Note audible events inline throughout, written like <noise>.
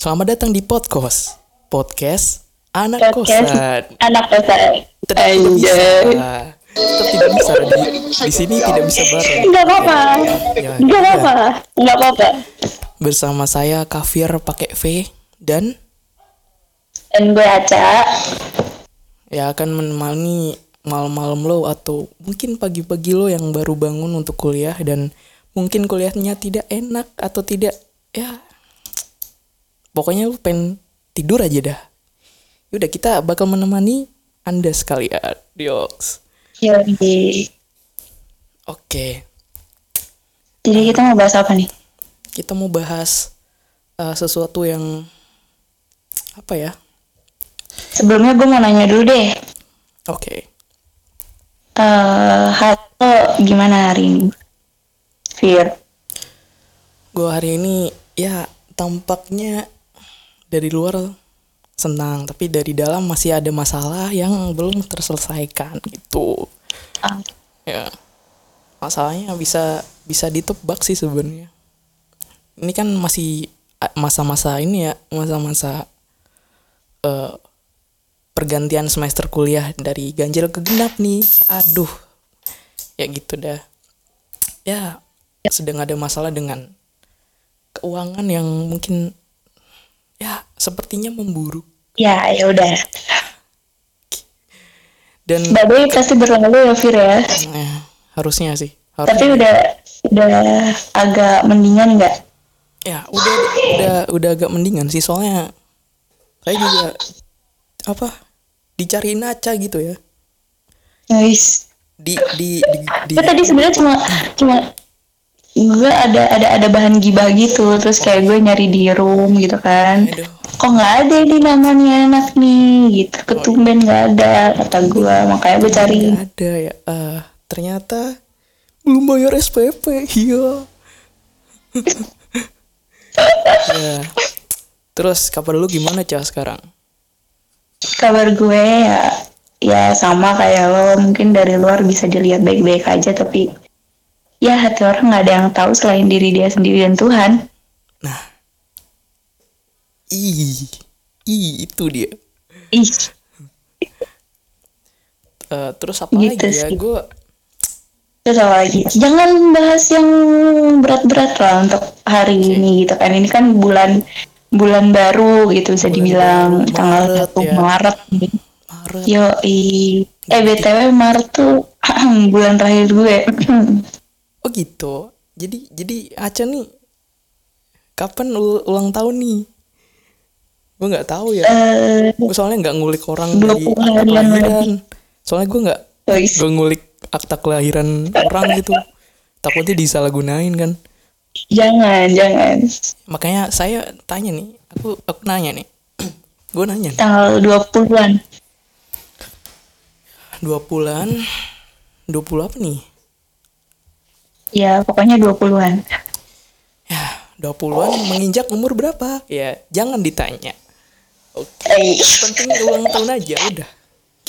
Selamat datang di podcast podcast anak Podcast kosan. anak kosan. Tetap tidak bisa. Tetap tidak bisa di, di sini tidak bisa bareng. Enggak apa-apa. Ya, Enggak ya. apa-apa. Enggak apa-apa. Bersama saya Kafir pakai V dan Dan gue Aca. ya akan menemani malam-malam lo atau mungkin pagi-pagi lo yang baru bangun untuk kuliah dan mungkin kuliahnya tidak enak atau tidak ya pokoknya lo pengen tidur aja dah. Yaudah kita bakal menemani anda sekalian. Dioks. Yoi. Oke, Jadi kita mau bahas apa nih? kita mau bahas uh, sesuatu yang apa ya? Sebelumnya gue mau nanya dulu deh. Oke. Eh, hari lo gimana hari ini? Fir. Gue hari ini ya tampaknya dari luar senang, tapi dari dalam masih ada masalah yang belum terselesaikan gitu. Ah, Ya, masalahnya bisa bisa ditebak sih sebenarnya. Ini kan masih masa-masa ini ya, masa-masa eh, pergantian semester kuliah dari ganjil ke genap nih. Aduh, ya gitu dah. Ya, sedang ada masalah dengan keuangan yang mungkin ya sepertinya memburuk ya, ya udah. dan way, pasti berlalu ya Fir ya. eh, harusnya sih Tapi harusnya udah udah agak mendingan nggak? ya udah udah udah agak mendingan sih soalnya saya juga apa dicariin aja gitu ya Guys. di di di, di Gue tadi sebenarnya cuma cuma gue ada ada ada bahan gibah gitu terus kayak gue nyari di room gitu kan. Aduh. Kok nggak ada di namanya anak nih? Gitu ketumben nggak ada kata gue makanya gue cari. Nggak ada ya. Eh, ternyata belum bayar SPP iya. <laughs> Ya. Terus kabar lu gimana cah sekarang? Kabar gue ya ya sama kayak lo. Mungkin dari luar bisa dilihat baik-baik aja tapi ya hati orang nggak ada yang tahu selain diri dia sendiri dan Tuhan nah ih ih itu dia ih Eh, terus apa Gitu lagi ya sih. gue Terus apa lagi? Jangan bahas yang berat-berat lah untuk hari ini gitu kan. Ini kan bulan bulan baru gitu bisa Bulan dibilang baru, tanggal Maret 1 ya. Maret. Maret Yo, eh BTW Maret tuh <clears throat> bulan terakhir gue. <clears throat> Oh gitu. Jadi jadi Aca nih kapan ul- ulang tahun nih? Gue nggak tahu ya. Gue soalnya nggak ngulik orang 20 dari akta kelahiran. Soalnya gue nggak gue ngulik akta kelahiran orang gitu. Takutnya disalahgunain kan. jangan, jangan. Makanya saya tanya nih. Aku aku nanya nih. <clears throat> gue nanya nih. Tanggal 20-an. Dua bulan. Dua puluh apa nih? Ya, pokoknya 20-an. Ya, dua puluhan menginjak umur berapa? Ya, jangan ditanya. Oke. Penting ulang tahun aja udah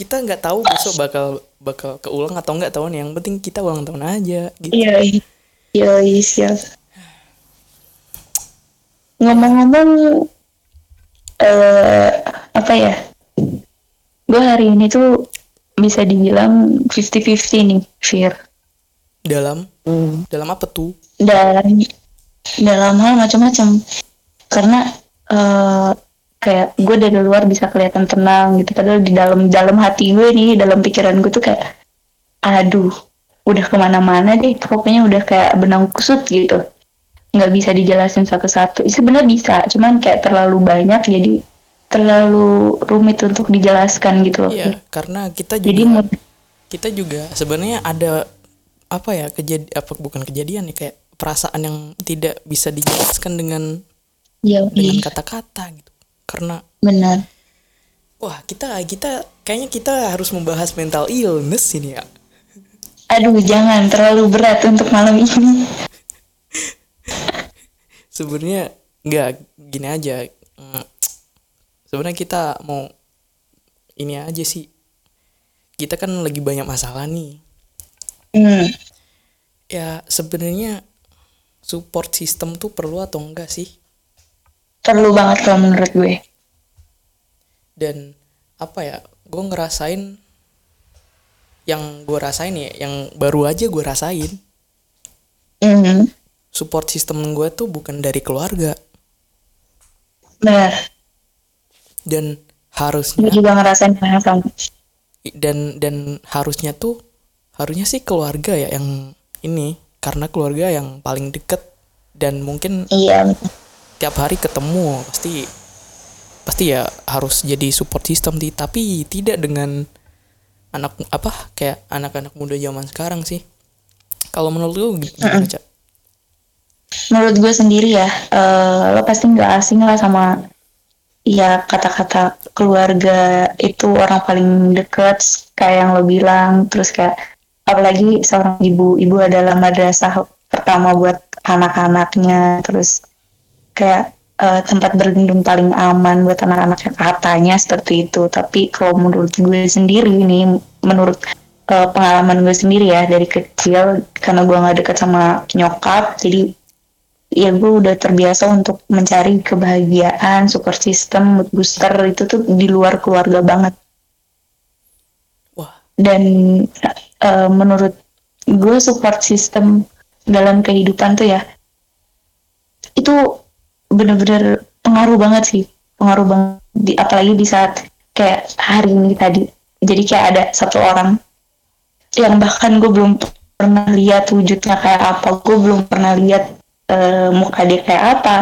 kita nggak tahu besok bakal bakal keulang atau nggak tahun yang penting kita ulang tahun aja gitu Iya, iya, siap. Ngomong-ngomong, eh apa ya? Gue hari ini tuh bisa dibilang 50-50 nih, Fir. Dalam dalam apa tuh Dan dalam hal macam-macam. Karena eh kayak gue dari luar bisa kelihatan tenang gitu. Padahal di dalam dalam hati gue nih, dalam pikiran gue tuh kayak, aduh, udah ke mana-mana deh. Pokoknya udah kayak benang kusut gitu. Nggak bisa dijelasin satu-satu. Sebenarnya bisa, cuman kayak terlalu banyak jadi terlalu rumit untuk dijelaskan gitu loh. Iya karena kita Jadi juga mau- kita juga sebenarnya ada apa ya kejadian apa bukan kejadian ya kayak perasaan yang tidak bisa dijelaskan dengan ya dengan iya, kata-kata gitu. Karena benar. wah kita kita kayaknya kita harus membahas mental illness ini ya. Aduh, jangan terlalu berat untuk malam ini. <laughs> sebenarnya nggak gini aja. Mm, sebenarnya kita mau ini aja sih. Kita kan lagi banyak masalah nih Hmm. ya sebenarnya support system tuh perlu atau enggak sih? Perlu banget kalau menurut gue. Dan apa ya gue ngerasain yang gue rasain ya yang baru aja gue rasain. Mhm. support system gue tuh bukan dari keluarga. Benar. Dan gue harusnya juga ngerasain dan dan harusnya tuh harusnya sih keluarga ya yang ini karena keluarga yang paling deket dan mungkin iya. tiap hari ketemu pasti pasti ya harus jadi support system di tapi tidak dengan anak apa kayak anak-anak muda zaman sekarang sih. Kalau menurut lu gimana cak menurut gue sendiri ya eh, lo pasti nggak asing lah sama ya kata-kata keluarga itu orang paling deket kayak yang lo bilang terus kayak apalagi seorang ibu. Ibu adalah madrasah pertama buat anak-anaknya. Terus kayak eh, tempat berlindung paling aman buat anak-anaknya katanya seperti itu. Tapi kalau menurut gue sendiri nih menurut eh, pengalaman gue sendiri ya dari kecil karena gue nggak dekat sama nyokap jadi ya gue udah terbiasa untuk mencari kebahagiaan support system booster itu tuh di luar keluarga banget dan eh, menurut gue support system dalam kehidupan tuh ya itu bener-bener pengaruh banget sih. Pengaruh banget di, apalagi di saat kayak hari ini tadi. Jadi kayak ada satu orang yang bahkan gue belum pernah lihat wujudnya kayak apa. Gue belum pernah lihat eh, muka dia kayak apa.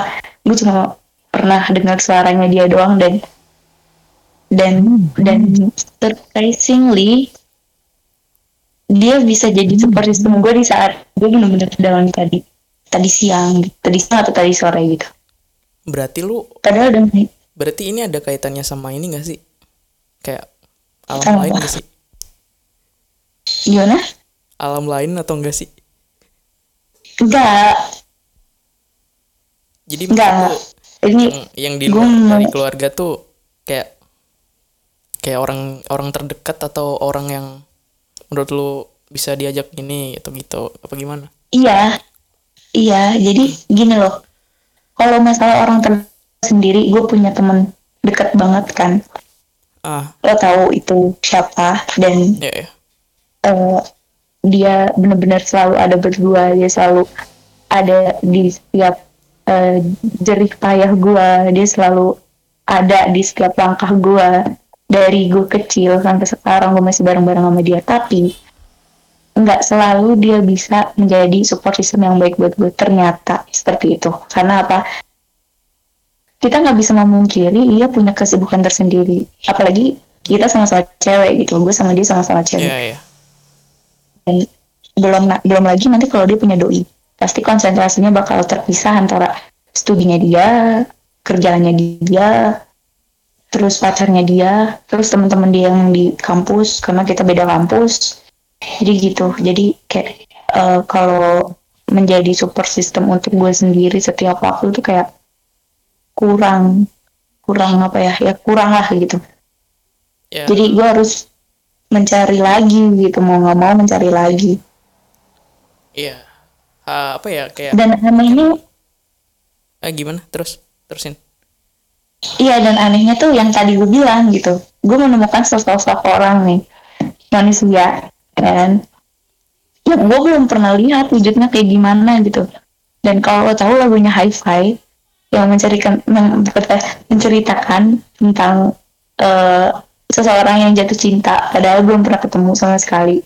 Gue cuma pernah dengar suaranya dia doang dan dan dan surprisingly dia bisa jadi support system. Gue di saat gue bener-bener down tadi. Tadi siang tadi siang atau tadi sore gitu. Berarti lu padahal udah berarti ini ada kaitannya sama ini gak sih? Kayak alam Sama. lain apa? gak sih? Gimana? Alam lain atau enggak sih? Enggak jadi enggak ini yang, yang di luar dari keluarga tuh kayak kayak orang orang terdekat atau orang yang menurut lu bisa diajak ini atau gitu apa gimana? Iya iya jadi gini loh. Kalau masalah orang tersendiri gue punya temen deket banget kan. Ah. Lo tahu itu siapa dan ya ya eh, dia benar-benar selalu ada berdua dia selalu ada di setiap eh, jerih payah gua dia selalu ada di setiap langkah gua dari gue kecil sampai sekarang gue masih bareng-bareng sama dia. Tapi nggak selalu dia bisa menjadi support system yang baik buat gue ternyata seperti itu. Karena apa? Kita nggak bisa memungkiri dia punya kesibukan tersendiri. Apalagi kita sama-sama cewek gitu. Gue sama dia sama-sama cewek. Ya ya dan belum belum lagi nanti kalau dia punya doi. Pasti konsentrasinya bakal terpisah antara studinya dia kerjaannya dia terus pacarnya dia terus teman-teman dia yang di kampus karena kita beda kampus. Jadi gitu. Jadi kayak eh, kalau menjadi support system untuk gue sendiri setiap waktu tuh kayak kurang kurang apa ya ya kurang lah gitu. Ya. Jadi gue harus mencari lagi gitu mau nggak mau mencari lagi. Iya. Ah, apa ya kayak dan anehnya ah, gimana? Terus terusin iya dan anehnya tuh yang tadi gue bilang gitu. Gue menemukan sosok-sosok orang nih manusia kan? Yang gue belum pernah lihat wujudnya kayak gimana gitu. Dan kalau lo tahu lagunya Hi-Fi yang mencarikan mem- apa, menceritakan tentang eh, seseorang yang jatuh cinta padahal belum pernah ketemu sama sekali.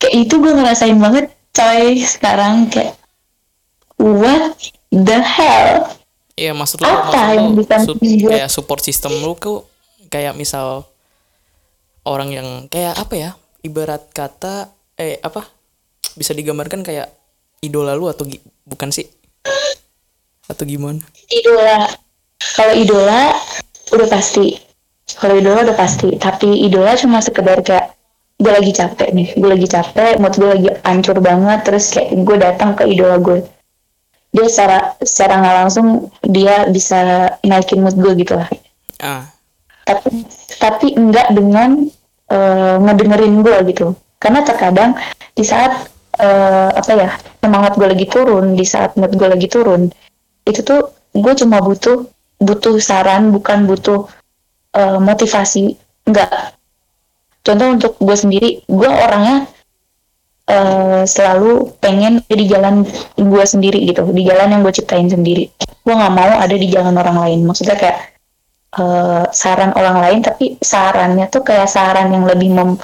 Kayak itu gue ngerasain banget coy sekarang. Kayak what the hell Iya maksud lu Apa maksud yang lu bisa membuat- kayak support system lu tuh kayak misal orang yang kayak apa ya ibarat kata eh apa bisa digambarkan kayak idola lu atau bukan sih? Atau gimana? Idola. Kalau idola udah pasti. Kalau idola udah pasti. Tapi idola cuma sekedar kayak gue lagi capek nih gue lagi capek mood gue lagi hancur banget terus kayak gue datang ke idola gue dia secara secara nggak langsung dia bisa naikin mood gue gitu lah. Ah. Tapi tapi enggak dengan eh, ngedengerin gue gitu. Karena terkadang di saat eh, apa ya semangat gue lagi turun di saat mood gue lagi turun itu tuh gue cuma butuh butuh saran bukan butuh uh, motivasi enggak contoh untuk gue sendiri gue orangnya uh, selalu pengen di jalan gue sendiri gitu di jalan yang gue ciptain sendiri. Gue nggak mau ada di jalan orang lain. Maksudnya kayak uh, saran orang lain tapi sarannya tuh kayak saran yang lebih mem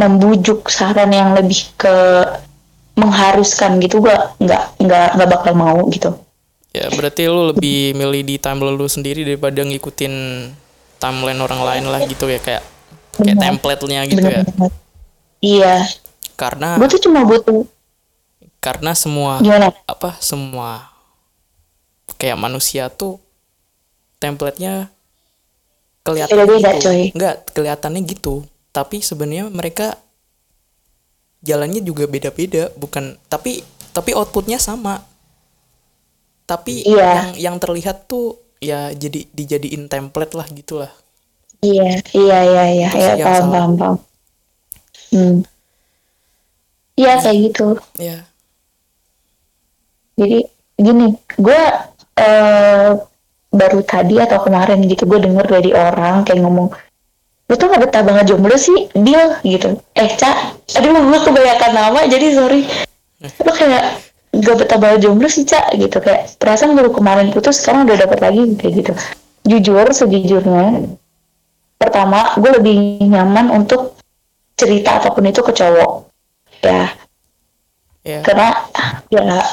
membujuk saran yang lebih ke mengharuskan gitu gue nggak nggak nggak bakal mau gitu. Ya berarti lu lebih milih di timeline lu sendiri daripada ngikutin timeline orang lain lah gitu ya kayak kayak template-nya gitu bener, ya bener. iya karena gue tuh cuma butuh karena semua Gimana? apa semua kayak manusia tuh template-nya kelihatan Beda-beda, gitu. coy. Enggak, kelihatannya gitu. Tapi sebenarnya mereka jalannya juga beda-beda, bukan tapi tapi outputnya sama. Tapi Iya. yang yang terlihat tuh ya jadi dijadiin template lah gitulah. Iya, iya, iya, iya, ya, yang paham, paham, paham. Hmm. Iya kayak gitu. Ya. Jadi gini, gue eh baru tadi atau kemarin gitu gue denger dari orang kayak ngomong, lu tuh gak betah banget jomblo sih, deal gitu. Eh cak, aduh gue kebanyakan nama jadi sorry. <laughs> Lu kayak gak betah banget jomblo sih cak gitu kayak perasaan baru kemarin putus sekarang udah dapet lagi kayak gitu. Jujur sejujurnya, pertama gue lebih nyaman untuk cerita apa pun itu ke cowok ya. Ya. karena ya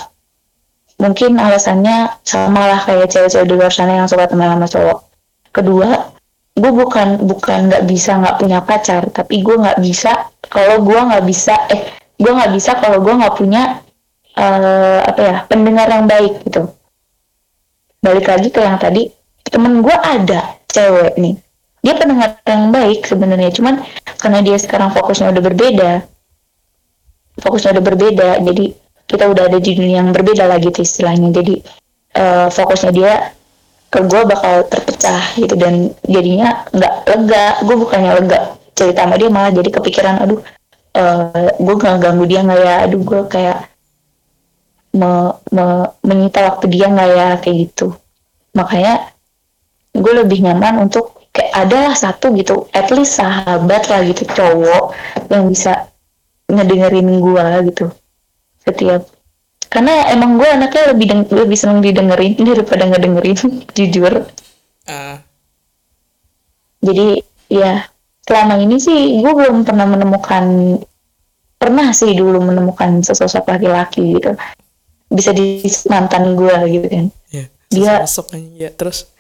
mungkin alasannya sama lah kayak cewek-cewek di luar sana yang suka teman sama cowok. Kedua gue bukan bukan nggak bisa nggak punya pacar tapi gue nggak bisa kalau gue nggak bisa eh gue nggak bisa kalau gue nggak punya eh, apa ya pendengar yang baik gitu. Balik lagi ke yang tadi temen gue ada cewek nih. Dia pendengar yang baik sebenarnya cuman karena dia sekarang fokusnya udah berbeda fokusnya udah berbeda. Jadi kita udah ada di dunia yang berbeda lah gitu istilahnya. Jadi eh, fokusnya dia ke gue bakal terpecah gitu. Dan jadinya nggak lega. Gue bukannya lega cerita sama dia malah jadi kepikiran aduh eh gue nggak ganggu dia nggak ya? Aduh gue kayak me, me- menyita waktu dia nggak ya? Kayak gitu. Makanya gue lebih nyaman untuk kayak adalah satu gitu at least sahabat lah gitu cowok yang bisa ngedengerin gue gitu setiap. Karena emang gue anaknya lebih deng- lebih seneng didengerin <laughs> daripada ngedengerin <laughs> jujur. Ah, jadi ya selama ini sih gue belum pernah menemukan pernah sih dulu menemukan sesosok laki-laki gitu. Bisa di mantan gue gitu kan. Ya. Dia- Sosok ya terus?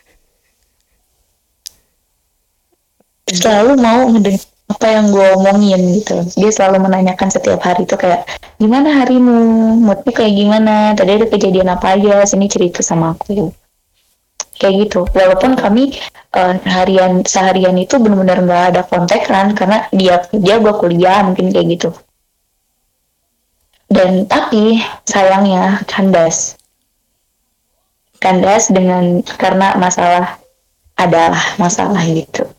selalu mau ngedengar apa yang gue omongin gitu. Dia selalu menanyakan setiap hari itu kayak gimana harimu? Moodmu kayak gimana? Tadi ada kejadian apa aja? Sini cerita sama aku. Kayak gitu. Walaupun kami eh, harian seharian itu benar-benar nggak ada kontekan karena dia dia gue kuliah mungkin kayak gitu. Dan tapi sayangnya kandas. Kandas dengan karena masalah adalah masalah gitu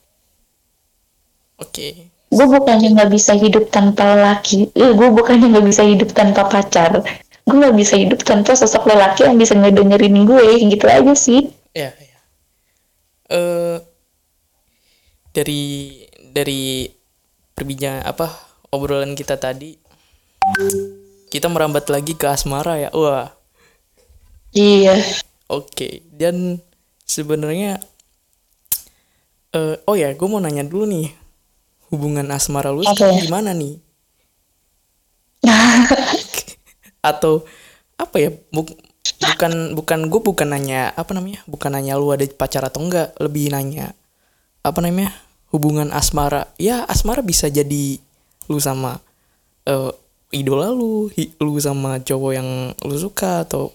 oke. gue bukannya nggak bisa hidup tanpa laki eh, gue bukannya nggak bisa hidup tanpa pacar gue nggak bisa hidup tanpa sosok lelaki yang bisa ngedengerin gue gitu aja sih Ya, ya. Eh dari dari perbincangan apa obrolan kita tadi kita merambat lagi ke asmara ya. Wah, iya oke. Dan sebenarnya eh oh ya, gue mau nanya dulu nih. Hubungan asmara lu sekarang gimana nih? <laughs> Atau apa ya? Buk- bukan bukan gue bukan nanya apa namanya? Bukan nanya lu ada pacar atau enggak, lebih nanya apa namanya? Hubungan asmara. Ya, asmara bisa jadi lu sama eh, idola lu, hi- lu sama cowok yang lu suka atau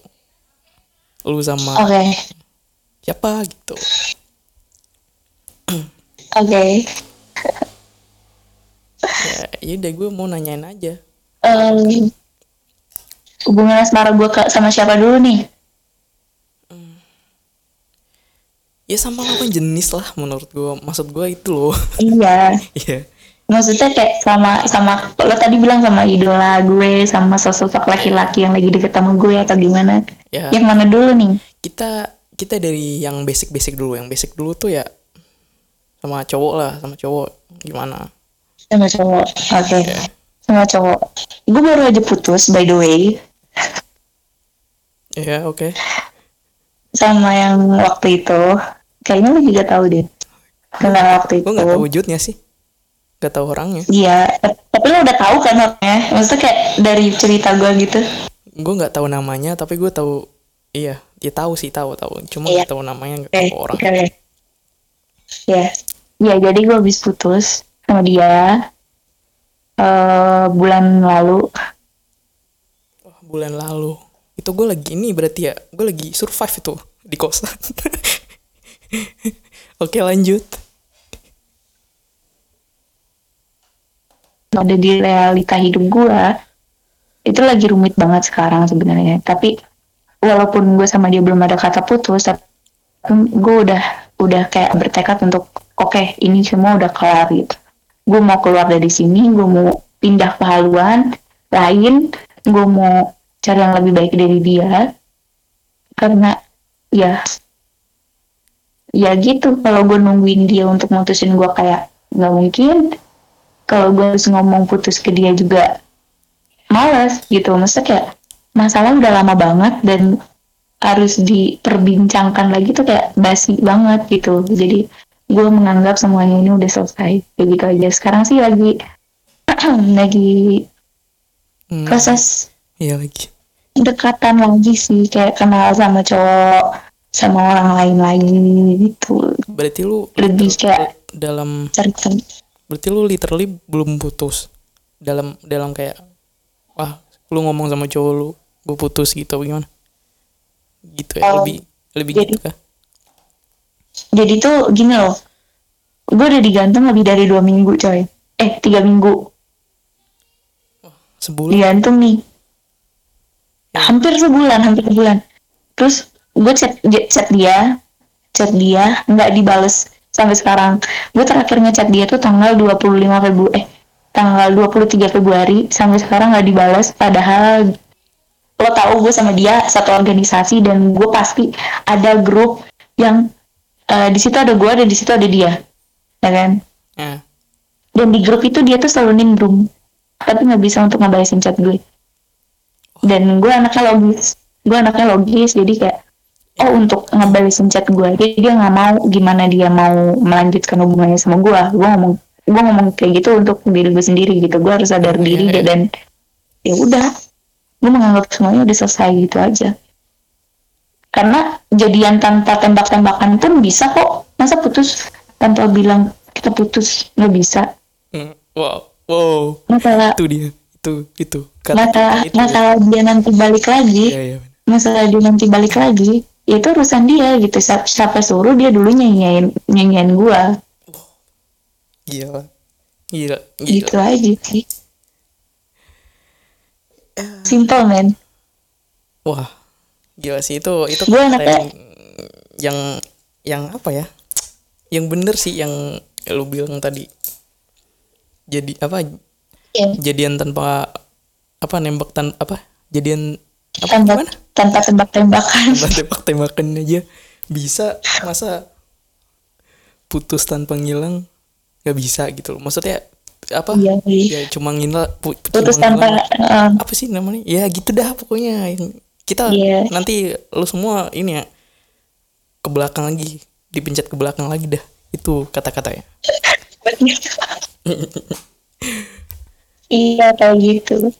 lu sama oke siapa gitu. oke Ya, yaudah gue mau nanyain aja. Em, hubungan asmara gue ke- sama siapa dulu nih? Ya sama lawan jenis lah menurut gue. Maksud gue itu loh. iya. <laughs> Iya. maksudnya kayak sama sama lo tadi bilang sama idola gue sama sosok laki-laki yang lagi deket sama gue atau gimana? Ya. Yang mana dulu nih? Kita kita dari yang basic-basic dulu. Yang basic dulu tuh ya sama cowok lah sama cowok. Gimana sama cowok. Oke. Sama cowok. Gue baru aja putus by the way. Ya oke. Sama yang waktu itu. Kayaknya lu juga tahu deh. Karena waktu itu gue nggak tahu wujudnya sih. Nggak tahu orangnya. Iya tapi lu udah tahu kan orangnya? Maksudnya kayak dari cerita gue gitu. Gue nggak tahu namanya tapi gue tahu iya dia tahu sih tahu tahu. Cuma Iya. nggak tahu namanya nggak tahu orang oke, oke. Ya, ya jadi gue habis putus sama dia eh bulan lalu. Wah, bulan lalu itu gue lagi ini berarti ya gue lagi survive itu di kosan <laughs> oke lanjut Ada di realita hidup gue. Itu lagi rumit banget sekarang sebenarnya. Tapi walaupun gue sama dia belum ada kata putus, tapi gue udah udah kayak bertekad untuk oke ini semua udah kelar gitu. Gue mau keluar dari sini, gue mau pindah ke haluan lain, gue mau cari yang lebih baik dari dia. Karena ya ya gitu. Kalau gue nungguin dia untuk mutusin gue kayak nggak mungkin kalau gue harus ngomong putus ke dia juga males gitu. Maksudnya kayak masalah udah lama banget dan harus diperbincangkan lagi tuh kayak basi banget gitu. Jadi gue menganggap semuanya ini udah selesai. Kayak gitu aja. Sekarang sih lagi <clears throat> lagi Hmm, proses iya lagi. dekatan lagi sih. Kayak kenal sama cowok sama orang lain lagi gitu. Berarti lu lebih kayak dalam cerita. berarti lu literally belum putus. Dalam dalam kayak wah lu ngomong sama cowok lu gue putus gitu gimana? Gitu ya Oh, lebih lebih jadi- gitu kah jadi tuh gini loh. Gue udah digantung lebih dari dua minggu coy. Eh tiga minggu. Sebulan. Digantung nih. Hampir sebulan hampir sebulan. Terus gue chat chat dia. Chat dia nggak dibales sampai sekarang. Gue terakhir ngechat dia tuh tanggal 25 Februari eh tanggal 23 Februari. Sampai sekarang nggak dibales padahal lo tahu gue sama dia satu organisasi dan gue pasti ada grup yang eh, di situ ada gue dan di situ ada dia ya kan? Ya. Dan di grup itu dia tuh selalu nimbrung tapi nggak bisa untuk ngebalesin chat gue. Dan gue anaknya logis gue anaknya logis jadi kayak oh untuk ngebalesin chat gue dia dia nggak mau gimana dia mau melanjutkan hubungannya sama gue gue ngomong gue ngomong kayak gitu untuk diri gue sendiri gitu. Gue harus sadar diri Iya, iya. dan ya udah gue menganggap semuanya udah selesai gitu aja karena jadian tanpa tembak-tembakan pun bisa kok. Masa putus? Tanpa bilang kita putus nggak bisa. Hmm, wow wow. Masalah itu dia itu itu. Kata masalah itu masalah dia. nanti balik lagi. Ya ya masalah dia nanti balik lagi ya itu urusan dia gitu. Siapa, siapa suruh dia dulu nyanyiin nyanyiin gua. Gila gila gila. Gitu aja sih. Simple man. Wah gila sih itu itu Gua kata anaknya- yang, yang yang apa ya? Yang bener sih yang lu bilang tadi. Jadi apa? Ya, jadian tanpa apa nembak tan apa? Jadian apa tanpa gimana? tanpa tembak-tembakan. Tanpa tembak tembakan aja. Bisa masa putus tanpa ngilang? Nggak bisa gitu loh. Maksudnya apa? Iya, iya. ya cuma ngilang pu- putus cuma tanpa ngilang. eh, apa sih namanya? Ya gitu dah pokoknya. Yang kita Iya. nanti lu semua ini ya ke belakang lagi dipencet ke belakang lagi dah itu kata-katanya <laughs> iya kayak gitu.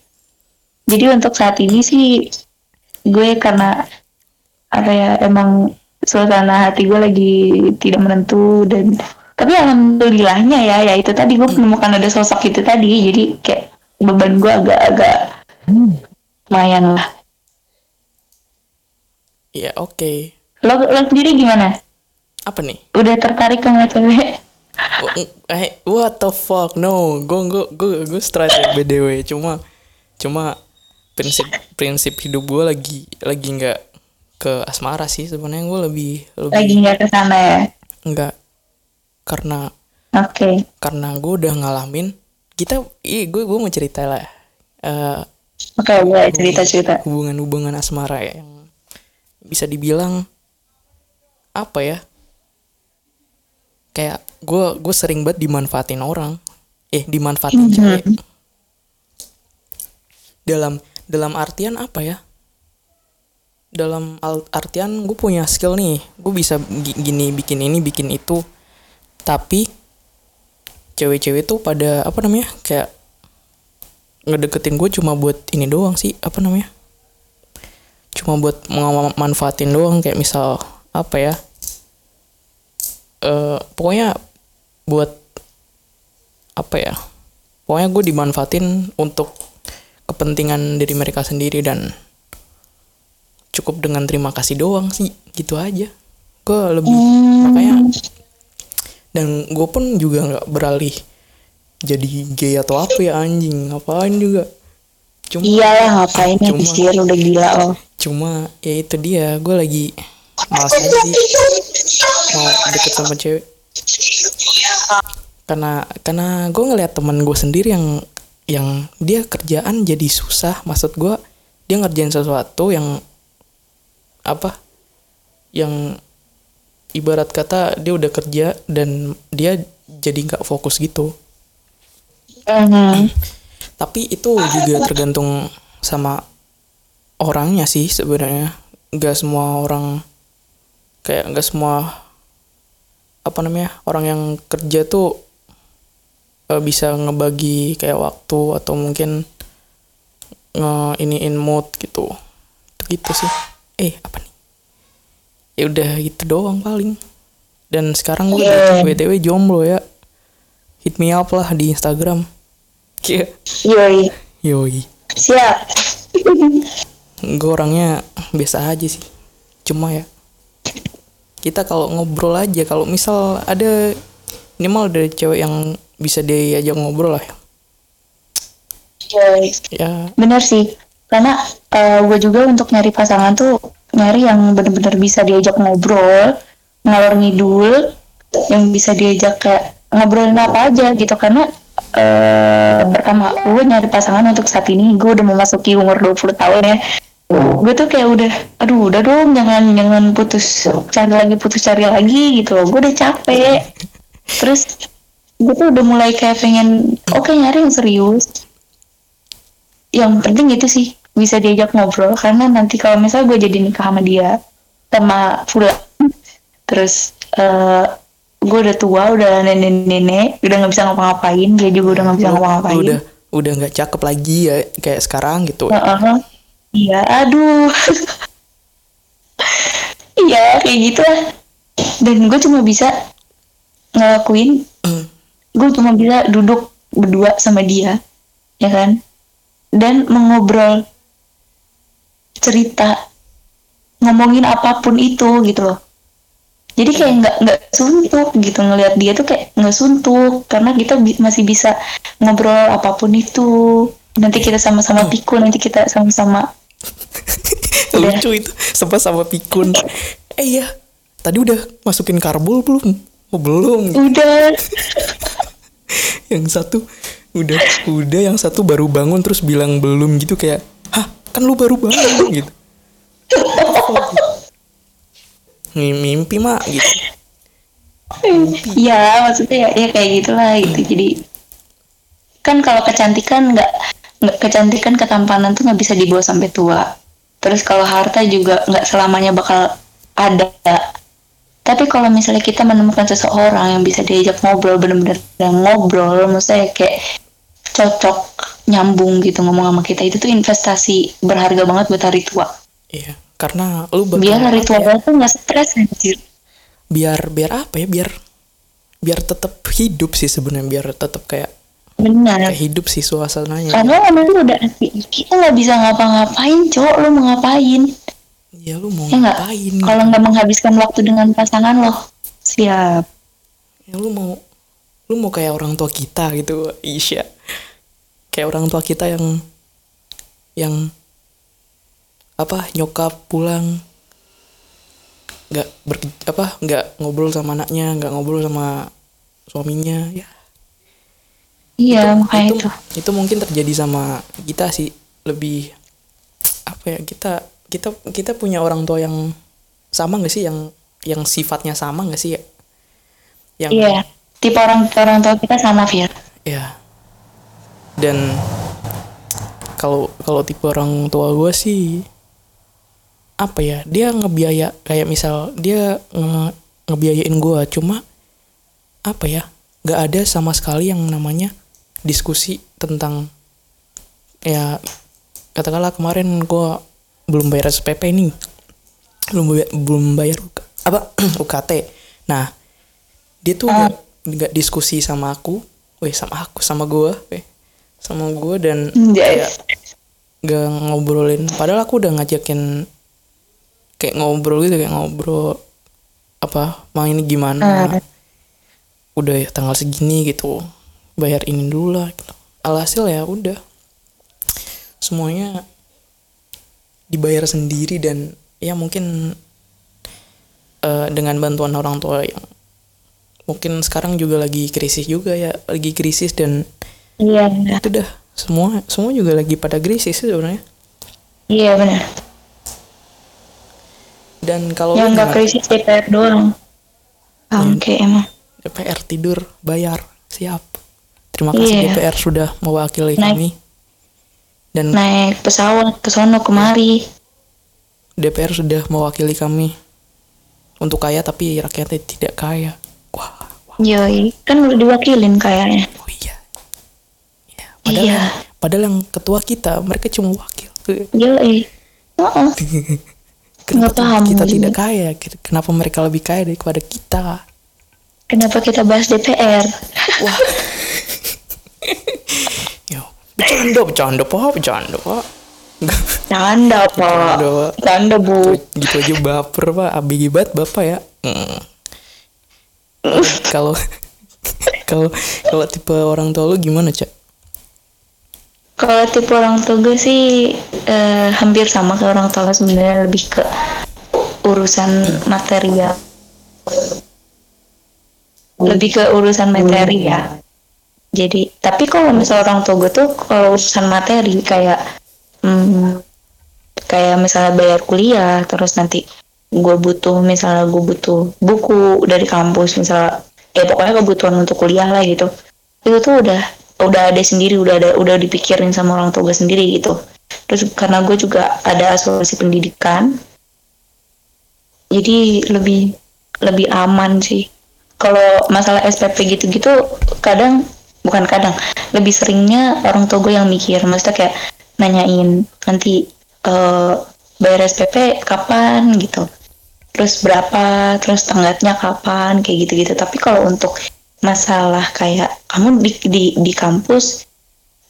Jadi untuk saat ini sih gue karena apa ya emang suasana hati gue lagi tidak menentu dan tapi alhamdulillahnya ya ya itu tadi gue menemukan ada sosok itu tadi jadi kayak beban gue agak-agak lumayan lah ya oke. Lo lo sendiri gimana? Apa nih? Udah tertarik sama cewek? Eh, what the fuck? No gue gue gue gue straight ya bdw cuma cuma prinsip prinsip hidup gue lagi lagi nggak ke asmara sih sebenarnya. Gue lebih lebih lagi nggak ke sana ya? Nggak. Karena oke. karena gue udah ngalamin kita ih gue gue mau cerita lah. Eh oke boleh cerita cerita hubungan hubungan asmara ya. yang bisa dibilang apa ya? Kayak gue gue sering banget dimanfaatin orang. Eh dimanfaatin Mhm. cewek. Dalam dalam artian apa ya? Dalam al- artian gue punya skill nih. Gue bisa gi- gini bikin ini bikin itu. Tapi cewek-cewek tuh pada apa namanya? Kayak ngedeketin gue cuma buat ini doang sih apa namanya cuma buat manfaatin doang kayak misal apa ya eh pokoknya buat apa ya pokoknya gue dimanfaatin untuk kepentingan diri mereka sendiri dan cukup dengan terima kasih doang sih gitu aja gue lebih Hmm. makanya dan gue pun juga nggak beralih jadi gay atau apa ya anjing ngapain juga cuma Iyalah ngapain ya pisir udah gila oh. cuma ya itu dia gue lagi malas aja sih mau deket sama cewek karena karena gue ngeliat temen gue sendiri yang yang dia kerjaan jadi susah maksud gue dia ngerjain sesuatu yang apa yang ibarat kata dia udah kerja dan dia jadi nggak fokus gitu Mhm. Tapi itu juga tergantung sama orangnya sih sebenarnya. Nggak semua orang kayak nggak semua apa namanya orang yang kerja tuh eh, bisa ngebagi kayak waktu atau mungkin nge iniin mood gitu. Gitu sih. Eh apa nih? Ya udah gitu doang paling. Dan sekarang gue Yeah. btw jomblo ya. Hit me up lah di Instagram Iya. Yoi. Yoi. Siap. Gue orangnya biasa aja sih. Cuma ya kita kalau ngobrol aja kalau misal ada minimal ada cewek yang bisa diajak ngobrol lah Yoi. ya Bener sih. Karena gue juga untuk nyari pasangan tuh nyari yang bener-bener bisa diajak ngobrol, ngalor ngidul, yang bisa diajak kayak ngobrolin apa aja gitu karena eh pertama gue nyari pasangan untuk saat ini. Gue udah memasuki umur 20 tahun ya. Gue tuh kayak udah aduh udah dong jangan jangan putus cari lagi putus cari lagi gitu gue udah capek. Terus gue tuh udah mulai kayak pengen oke nyari yang serius. Yang penting itu sih bisa diajak ngobrol. Karena nanti kalau misalnya gue jadi nikah sama dia sama Fulan terus eh gue udah tua udah nenek-nenek udah nggak bisa ngapa-ngapain dia juga udah nggak bisa ngapa-ngapain. udah udah nggak cakep lagi ya kayak sekarang gitu. Heeh. iya aduh. Iya kayak gitu lah dan gue cuma bisa ngelakuin gue cuma bisa duduk berdua sama dia ya kan? Dan mengobrol cerita ngomongin apa pun itu gitu loh jadi kayak nggak nggak suntuk gitu ngelihat dia tuh kayak nggak suntuk karena kita bi- masih bisa ngobrol apa pun itu. Nanti kita sama-sama pikun nanti kita sama-sama <laughs> lucu itu sempat sama pikun. <laughs> Eh iya. Tadi udah masukin karbol belum? Oh belum. Udah. <laughs> Yang satu udah udah. Yang satu baru bangun terus bilang belum gitu kayak hah kan lu baru bangun gitu. Mim- mimpi mak gitu. Ya maksudnya ya, ya kayak gitulah gitu. Jadi kan kalau kecantikan nggak nggak kecantikan ketampanan tuh nggak bisa dibawa sampai tua. Terus kalau harta juga nggak selamanya bakal ada. Tapi kalau misalnya kita menemukan seseorang yang bisa diajak ngobrol bener-bener ngobrol maksudnya kayak cocok nyambung gitu ngomong sama kita itu tuh investasi berharga banget buat hari tua. Iya karena lu bakal biar hari tua ya, tuh nggak stres anjir. Biar biar apa ya? Biar biar tetap hidup sih sebenarnya. Biar tetap kayak benar. kayak hidup sih suasananya. Karena emang itu udah kita nggak bisa ngapa-ngapain cowok lo mau ngapain? Ya lu mau ya ngapain? Kalau nggak menghabiskan waktu dengan pasangan lo siap. Ya lu mau lu mau kayak orang tua kita gitu Isya. Kayak orang tua kita yang yang apa nyokap pulang nggak ber apa nggak ngobrol sama anaknya nggak ngobrol sama suaminya ya. Iya makanya itu itu. itu mungkin terjadi sama kita sih. Lebih apa ya kita kita kita punya orang tua yang sama gak sih? Yang yang sifatnya sama nggak sih ya? Yang Iya. Tipe orang orang tua kita sama Fir. ya dan kalau kalau tipe orang tua gue sih apa ya dia ngebiaya kayak misal dia nge, ngebiayain gue cuma apa ya nggak ada sama sekali yang namanya diskusi tentang ya katakanlah kemarin gue belum bayar SPP nih belum bayar, belum bayar apa <clears throat> UKT nah dia tuh nggak nggak diskusi sama aku weh sama aku sama gue weh sama gue dan kayak Yes. gak ngobrolin padahal aku udah ngajakin kayak ngobrol gitu kayak ngobrol apa main ini gimana Ah. udah ya tanggal segini gitu bayar ini dulu lah gitu. alhasil ya udah semuanya dibayar sendiri dan ya mungkin eh, dengan bantuan orang tua yang mungkin sekarang juga lagi krisis juga ya lagi krisis dan Iya. itu dah semua semua juga lagi pada krisis sebenarnya Iya benar. Dan kalau Yang nggak krisis DPR doang. Bangke emang. DPR tidur bayar siap terima kasih Iya. DPR sudah mewakili Naik. kami dan Naik pesawat ke sono kemari. DPR sudah mewakili kami untuk kaya tapi rakyatnya tidak kaya wah, wah Yoi. Kan udah diwakilin kayaknya. oh iya Iya, padahal Iya. padahal yang ketua kita mereka cuma wakil Yoi. Heeh. <laughs> kenapa Nggak paham kita juga. tidak kaya kenapa mereka lebih kaya daripada kita Kenapa kita bahas DPR? wah <laughs> Yo, bercanda bercanda pak bercanda pak Canda, Pak. Canda, Pak. Canda, Bu. gitu aja baper pak abg banget bapak ya Hmm. <laughs> kalau kalau kalau tipe orang tua lu gimana cak Kalau tipe orang tua gue sih eh, hampir sama ke orang tua sebenarnya lebih ke urusan material. Lebih ke urusan materi ya. Jadi, tapi kalau misal orang tua gue tuh kalau urusan materi kayak hmm, kayak misalnya bayar kuliah terus nanti gue butuh misalnya gue butuh buku dari kampus misalnya ya pokoknya kebutuhan untuk kuliah lah gitu itu tuh udah udah ada sendiri udah ada udah dipikirin sama orang tua gue sendiri gitu. Terus karena gue juga ada asuransi pendidikan jadi lebih lebih aman sih. Kalau masalah SPP gitu-gitu kadang bukan kadang lebih seringnya orang tua gue yang mikir. Maksudnya kayak nanyain nanti eh, bayar SPP kapan? gitu. Terus berapa terus tenggatnya kapan kayak gitu-gitu. Tapi kalau untuk masalah kayak kamu di, di di kampus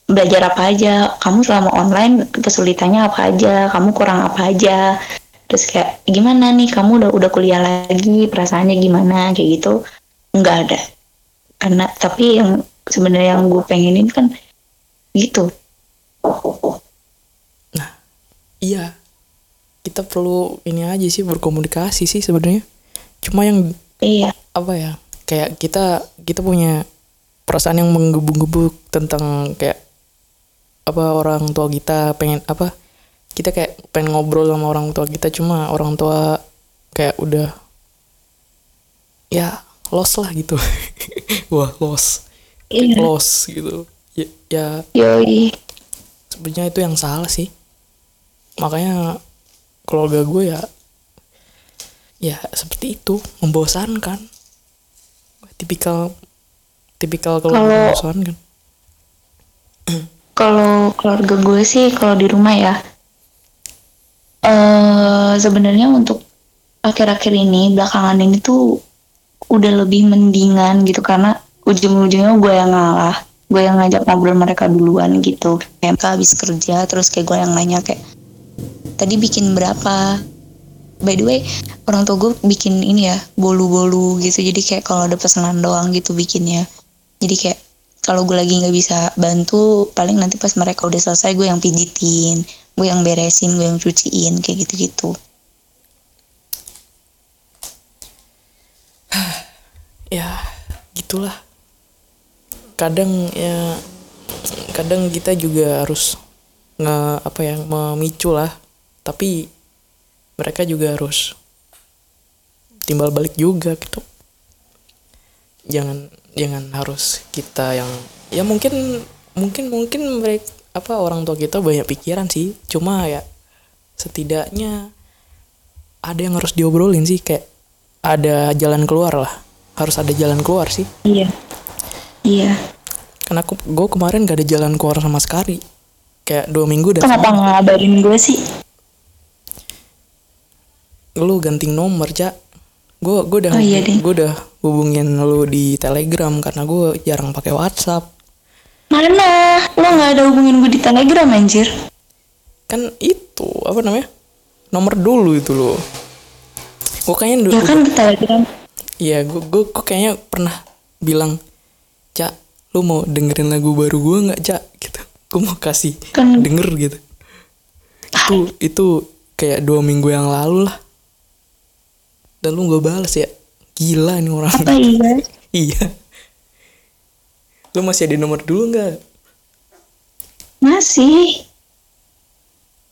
belajar apa aja kamu selama online kesulitannya apa aja kamu kurang apa aja. Terus kayak gimana nih kamu udah udah kuliah lagi perasaannya gimana kayak gitu. Nggak ada. Karena tapi yang sebenarnya yang gue pengenin kan gitu. Iya. Kita perlu ini aja sih berkomunikasi sih sebenarnya. Cuma yang iya. apa ya kayak kita kita punya perasaan yang menggebu-gebu tentang kayak apa orang tua kita pengen apa kita kayak pengen ngobrol sama orang tua kita cuma orang tua kayak udah ya lost lah gitu. <laughs> Wah lost. Iya. Lost gitu. Ya, ya. Yoi. Sebenarnya itu yang salah sih. Makanya keluarga gue ya ya seperti itu membosankan tipikal tipikal keluarga Kalau- membosankan kalau keluarga gue sih kalau di rumah ya. Eh sebenarnya untuk akhir-akhir ini belakangan ini tuh udah lebih mendingan gitu karena ujung-ujungnya gue yang ngalah. Gue yang ngajak ngobrol mereka duluan gitu. Kayak mereka habis kerja terus kayak gue yang nanya kayak tadi bikin berapa by the way orang tua gue bikin ini ya bolu-bolu gitu. Jadi kayak kalau ada pesanan doang gitu bikinnya. Jadi kayak kalau gue lagi nggak bisa bantu paling nanti pas mereka udah selesai gue yang pijitin gue yang beresin gue yang cuciin kayak gitu-gitu. <sighs> Ya gitulah. Kadang ya kadang kita juga harus nge apa ya memicu lah. Tapi mereka juga harus timbal balik juga gitu. Jangan jangan harus kita yang ya mungkin mungkin mungkin mereka apa orang tua kita banyak pikiran sih. Cuma ya setidaknya ada yang harus diobrolin sih kayak ada jalan keluar lah. Harus ada jalan keluar sih. Iya. Iya. Karena aku gue kemarin gak ada jalan keluar sama sekali. Kayak dua minggu udah kenapa ngabarin gue sih lu ganti nomor cak gue gue udah Oh, iya gue udah hubungin lu di telegram karena gue jarang pakai whatsapp. Mana lo nggak ada hubungin gue di telegram anjir. Kan itu apa namanya? Nomor dulu itu lo gue kayaknya ya dulu kan di telegram. Iya gue gue gue kayaknya pernah bilang cak lu mau dengerin lagu baru gue nggak cak gitu. Gue mau kasih Kan- denger gitu. Itu itu kayak dua minggu yang lalu lah dan lu gak balas ya? Gila nih orang. Apa iya <laughs> iya. Lu masih ada nomor dulu nggak? Masih.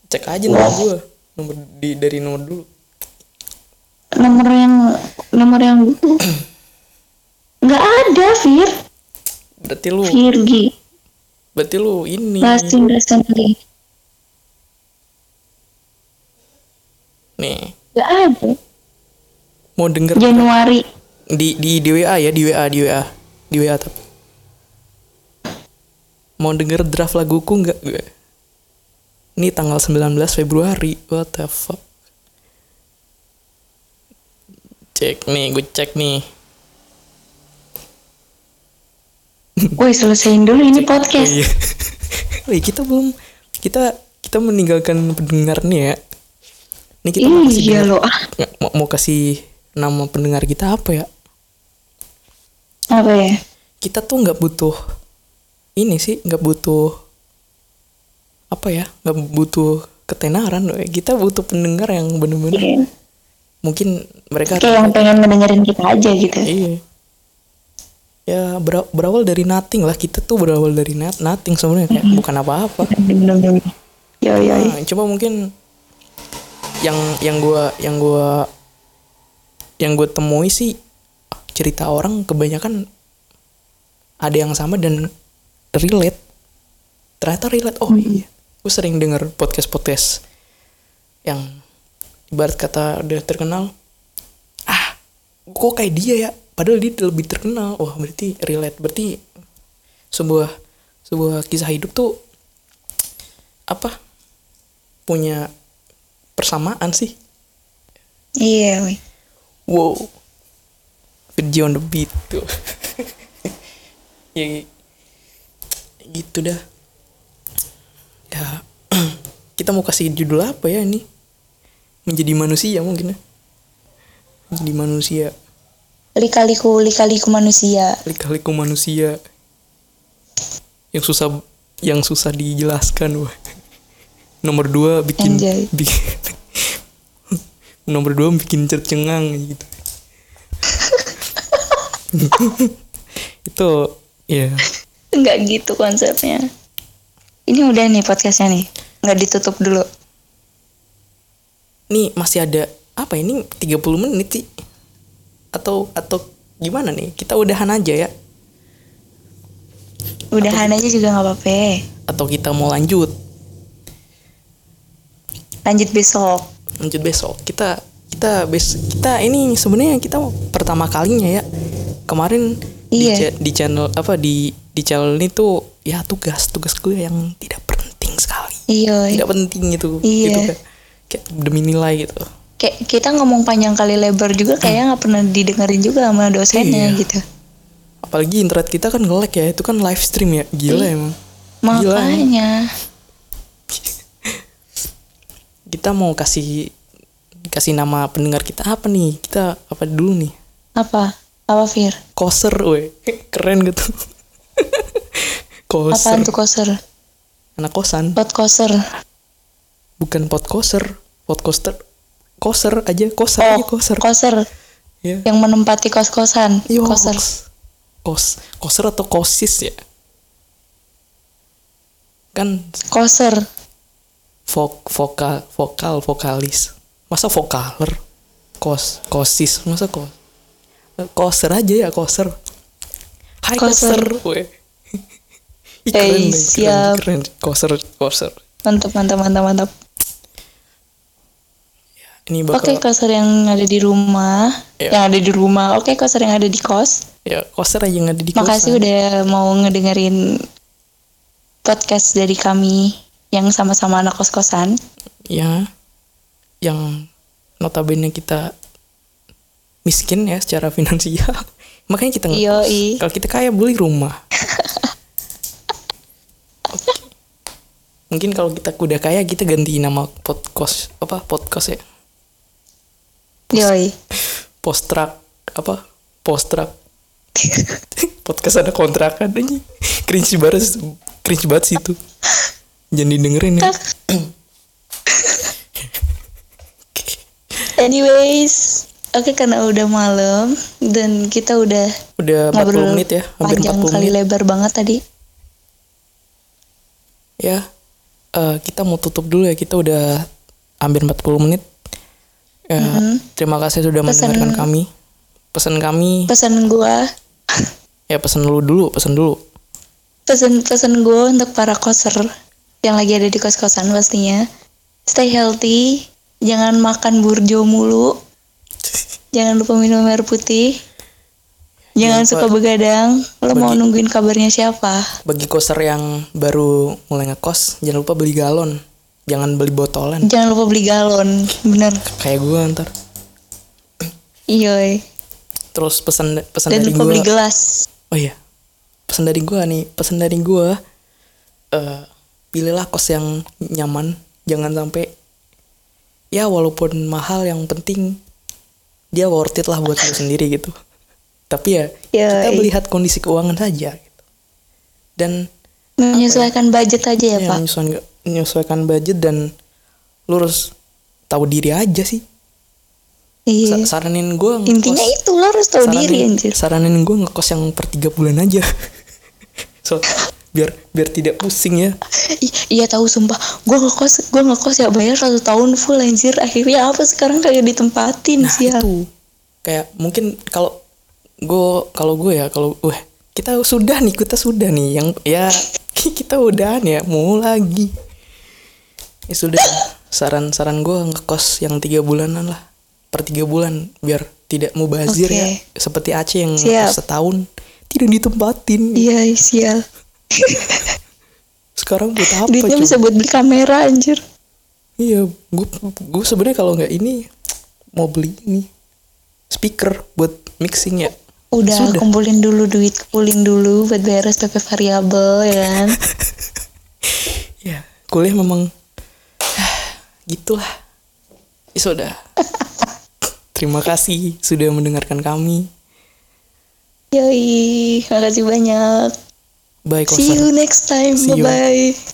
Cek aja nomor gue nomor di dari nomor dulu. Nomor yang nomor yang <clears throat> nggak ada Fir. Berarti lu Virgi berarti lu ini. Lasting recently nih nggak ada mau denger. Januari. Di di di WA ya di WA di WA di WA tapi. Mau denger draft laguku nggak? Gue ini tanggal 19 Februari. What the fuck? Cek nih gue cek nih. <laughs> Woi selesaiin dulu ini podcast. Iya. <laughs> Wih, kita belum kita kita meninggalkan pendengar nih ya. Ini kita mau kasih iya denger- lo ah. Mau, mau kasih nama pendengar kita apa ya? Apa ya? Kita tuh nggak butuh ini sih nggak butuh apa ya? Nggak butuh ketenaran loh kita butuh pendengar yang bener-bener Iya. mungkin mereka kayak yang pengen ngedengerin kita aja gitu. Iya. Ya bera- berawal dari nothing lah. Kita tuh berawal dari not- nothing sebenarnya. Kayak bukan apa-apa. Yo yo yo. Nah, cuma mungkin yang yang gua yang gua yang gue temui sih cerita orang kebanyakan ada yang sama dan relate. Ternyata relate. Oh iya. Gue sering denger podcast podcast yang ibarat kata udah terkenal. Ah kok kayak dia ya? Padahal dia lebih terkenal. Wah berarti relate. Berarti sebuah sebuah kisah hidup tuh apa? Punya persamaan sih. Iya woi. Wow. Virgi on the beat tuh. <laughs> Ya gitu dah. Ya <clears throat> kita mau kasih judul apa ya ini? Menjadi manusia mungkin ya. Menjadi manusia. Lika-liku lika-liku manusia. Lika-liku manusia. Yang susah yang susah dijelaskan wah. Nomor dua bikin, bikin <laughs> nomor dua bikin cercengang gitu. <laughs> Itu ya nggak gitu konsepnya. Ini udah nih podcastnya nih. Nggak ditutup dulu. Nih masih ada apa ini 30 menit sih? Atau atau gimana nih? Kita udahan aja ya. Udahan aja juga nggak apa-apa. Atau kita mau lanjut? Lanjut besok lanjut besok kita kita bes kita ini sebenarnya kita pertama kalinya ya kemarin di, Iya. cha- di channel apa di di channel ini tuh ya tugas tugas gue yang tidak penting sekali iya tidak penting gitu Iya. gitu kan. kayak demi nilai gitu kayak kita ngomong panjang kali lebar juga kayaknya nggak pernah didengerin juga sama dosennya Iya. gitu apalagi internet kita kan nge-lag ya itu kan live stream ya gila Iya. emang Gila, emang. Kita mau kasih kasih nama pendengar kita apa nih? Kita apa dulu nih? Apa? Apa Fir? Koser weh. <laughs> Keren gitu. <laughs> Koser. Apaan tuh koser? Anak kosan. Pot koser. Bukan pot koser. Pot koster. Koser aja. Koser oh aja koser. koser. Ya yang menempati kos kosan Yo, koser kos. Koser atau kosis ya? Kan koser vok vokal vokal vokalis masa vokaler kos kosis masa kos koser aja ya koser hai Koser. koser Ih, Hey, keren, siap. keren, keren. koser koser Mantap, mantap, mantap, mantap. ini Oke, bakal koser yang ada di rumah, Iya. yang ada di rumah. Oke, koser yang ada di kos. ya koser aja yang ada di Makasih kosan. udah mau ngedengerin podcast dari kami yang sama-sama anak kos-kosan. ya yang notabene kita miskin ya secara finansial <laughs> makanya kita ngekos. Yoi. kalau kita kaya beli rumah <laughs> mungkin kalau kita udah kaya kita ganti nama podcast apa podcast ya Yoi. post track apa post track <laughs> podcast ada kontrakan aja cringe banget cringe banget sih itu jangan didengerin ya. <coughs> Anyways, oke karena udah malam dan kita udah udah 40 ngobrol menit ya hampir panjang 40 kali menit. lebar banget tadi. ya eh, kita mau tutup dulu ya kita udah hampir 40 menit. Ya terima kasih sudah Pesan- mendengarkan kami. Pesan kami. Pesan gua, ya pesan lu dulu pesan dulu. Pesan pesan gua untuk para koser yang lagi ada di kos-kosan pastinya. Stay healthy, jangan makan burjo mulu. Jangan lupa minum air putih. Jangan Jangan suka begadang. Lo mau nungguin kabarnya siapa? bagi koser yang baru mulai ngekos jangan lupa beli galon jangan beli botolan Jangan lupa beli galon. Bener. kayak gua ntar Iya. terus pesan pesan Dan dari lupa gua beli gelas. oh iya pesan dari gua nih pesan dari gua eh pilihlah kos yang nyaman jangan sampai ya walaupun mahal yang penting dia worth it lah buat lu sendiri gitu tapi ya kita Yoi. melihat kondisi keuangan saja gitu. dan Menyesuaikan budget aja ya, ya, Pak. menyesuaikan, menyesuaikan budget dan lu harus tahu diri aja sih Iya. Sa- saranin gua Intinya itu lo harus tahu saranin, diri anjir. saranin gue ngekos yang per tiga bulan aja <laughs> so biar biar tidak pusing ya I- iya tahu sumpah. Gua ngekos, gua ngekos ya bayar satu tahun full anjir. Akhirnya apa sekarang kayak ditempatin nah sih itu kayak mungkin kalau gue kalau gue ya kalau wah kita sudah nih kita sudah nih yang ya <laughs> kita udah ya mau lagi ya sudah saran-saran gue ngekos yang tiga bulanan lah per tiga bulan biar tidak mubazir Oke. ya seperti Aceh yang Siap. setahun tidak ditempatin Iya, sial. Sekarang buat apa Duitnya coba? bisa buat beli kamera anjir. Iya, gue gue sebenarnya kalau nggak ini mau beli ini speaker buat mixing ya. Udah Sudah. kumpulin dulu duit, kumpulin dulu buat bayar SPP variabel ya kan. <laughs> Ya, kuliah memang <sighs> gitulah. Ya sudah. <laughs> Terima kasih sudah mendengarkan kami. Yoi, makasih banyak. Bye See you next time. See you. Bye bye.